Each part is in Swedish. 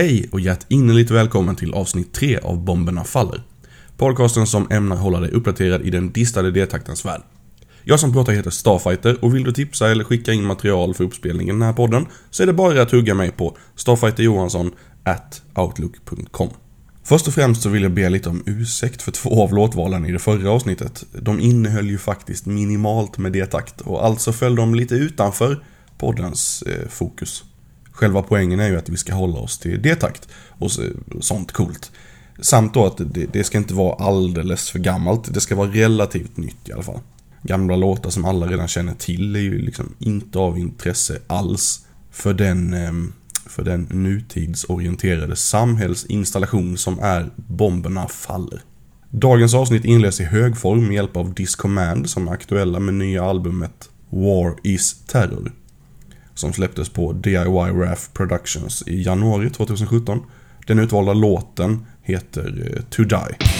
Hej och hjärtinnerligt välkommen till avsnitt 3 av Bomberna Faller. Podcasten som ämnar hålla dig uppdaterad i den distade D-taktens värld. Jag som pratar heter Starfighter och vill du tipsa eller skicka in material för uppspelningen i den här podden så är det bara att hugga mig på starfighterjohansson outlook.com. Först och främst så vill jag be lite om ursäkt för två av låtvalen i det förra avsnittet. De innehöll ju faktiskt minimalt med D-takt och alltså föll de lite utanför poddens eh, fokus. Själva poängen är ju att vi ska hålla oss till det takt och sånt coolt. Samt då att det, det ska inte vara alldeles för gammalt, det ska vara relativt nytt i alla fall. Gamla låtar som alla redan känner till är ju liksom inte av intresse alls för den, ehm, för den nutidsorienterade samhällsinstallation som är Bomberna faller. Dagens avsnitt inleds i hög form med hjälp av Discommand som är aktuella med nya albumet War is Terror som släpptes på DIY RAF Productions i januari 2017. Den utvalda låten heter eh, To Die.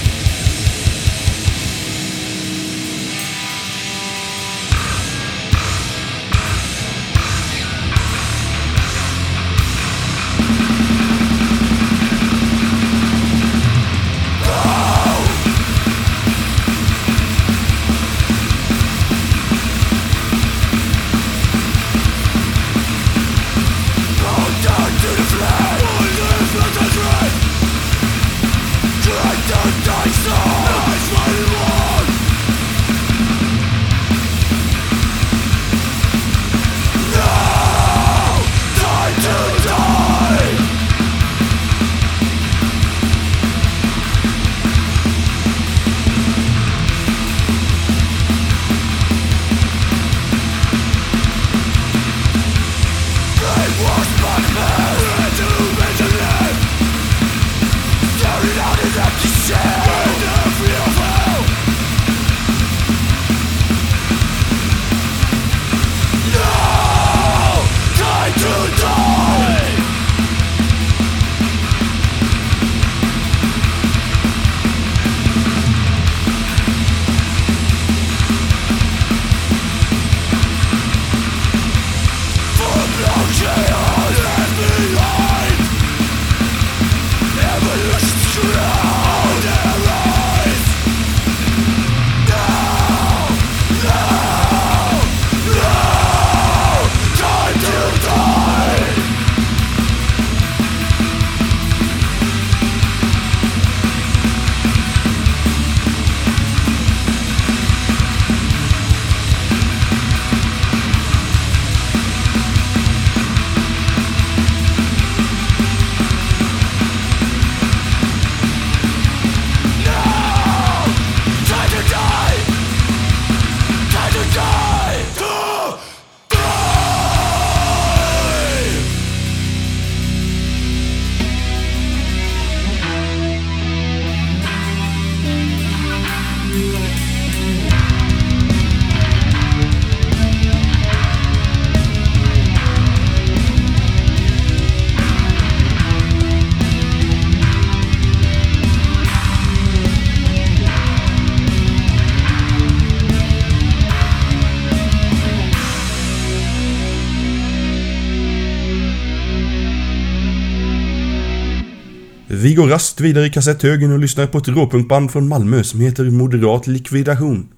Går rast vidare i kassetthögen och lyssnar på ett råpunkband från Malmö som heter Moderat Likvidation.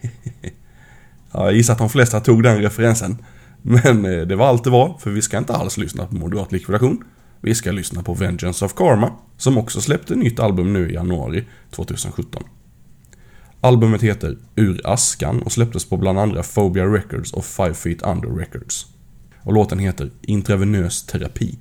ja, jag gissar att de flesta tog den referensen. Men eh, det var allt det var, för vi ska inte alls lyssna på Moderat Likvidation. Vi ska lyssna på Vengeance of Karma, som också släppte nytt album nu i januari 2017. Albumet heter Ur askan och släpptes på bland andra Phobia Records och Five Feet Under Records. Och låten heter Intravenös terapi.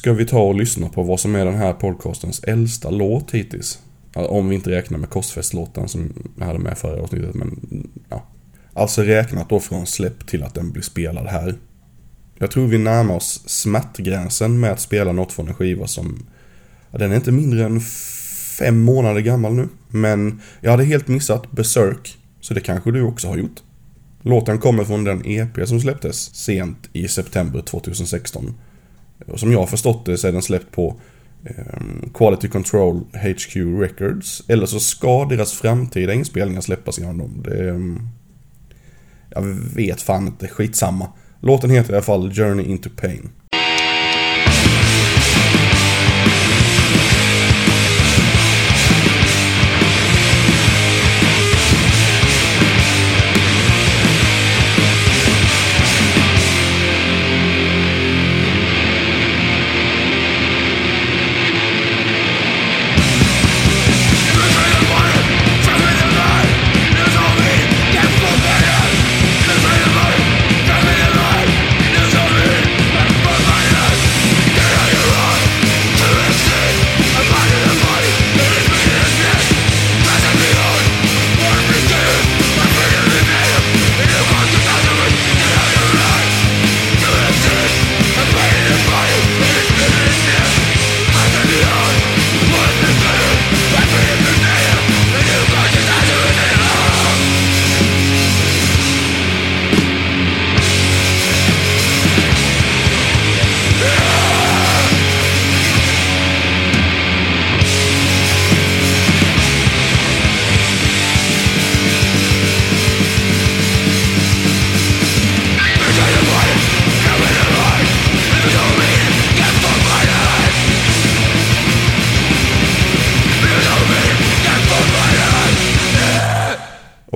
Ska vi ta och lyssna på vad som är den här podcastens äldsta låt hittills. Alltså, om vi inte räknar med Korsfästlåten som jag hade med förra avsnittet, men ja. Alltså räknat då från släpp till att den blir spelad här. Jag tror vi närmar oss smärtgränsen med att spela något från en skiva som... Ja, den är inte mindre än fem månader gammal nu. Men jag hade helt missat Berserk, så det kanske du också har gjort. Låten kommer från den EP som släpptes sent i september 2016. Och som jag har förstått det så är den släppt på ehm, Quality Control HQ Records. Eller så ska deras framtida inspelningar släppas genom dem. Det, ehm, jag vet fan inte, skitsamma. Låten heter i alla fall Journey into Pain.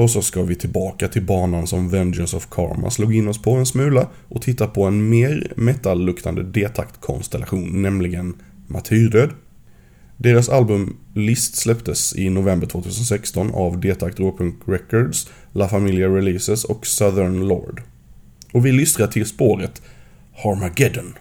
Och så ska vi tillbaka till banan som Vengeance of Karma slog in oss på en smula och titta på en mer metalluktande D-takt-konstellation, nämligen Martyrdöd. Deras album List släpptes i november 2016 av D-takt Råpunk Records, La Familia Releases och Southern Lord. Och vi lystrar till spåret Harmageddon.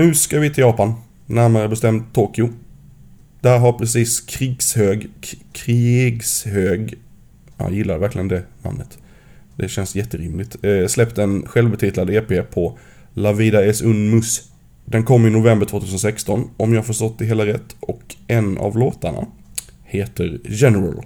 Nu ska vi till Japan. Närmare bestämt Tokyo. Där har precis krigshög, krigshög, jag gillar verkligen det namnet. Det känns jätterimligt. Eh, släppt en självbetitlad EP på La Vida es un mus. Den kom i november 2016, om jag förstått det hela rätt, och en av låtarna heter General.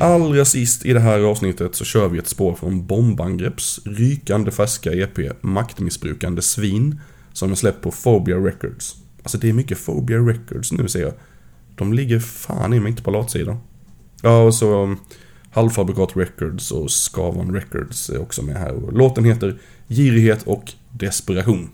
Allra sist i det här avsnittet så kör vi ett spår från Bombangrepps rykande färska EP Maktmissbrukande svin som är släppt på Phobia Records. Alltså det är mycket Phobia Records nu ser jag. De ligger fan i mig inte på latsidan. Ja, och så um, Halvfabrikat Records och Skavon Records är också med här. Låten heter Girighet och Desperation.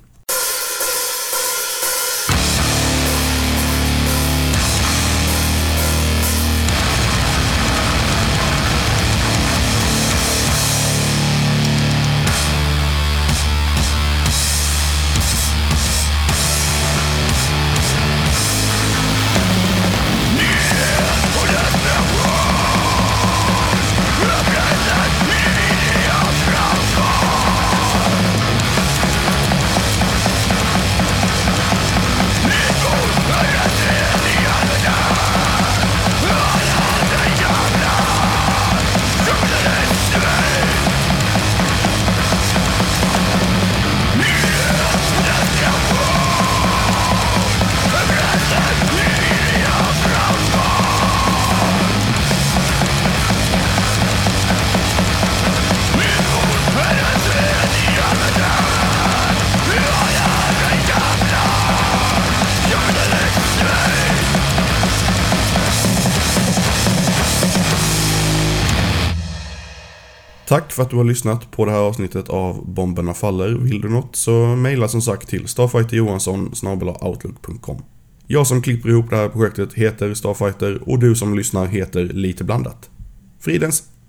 Tack för att du har lyssnat på det här avsnittet av Bomberna Faller. Vill du något så mejla som sagt till starfighterjohansson outlook.com. Jag som klipper ihop det här projektet heter Starfighter och du som lyssnar heter Lite Blandat. Fridens!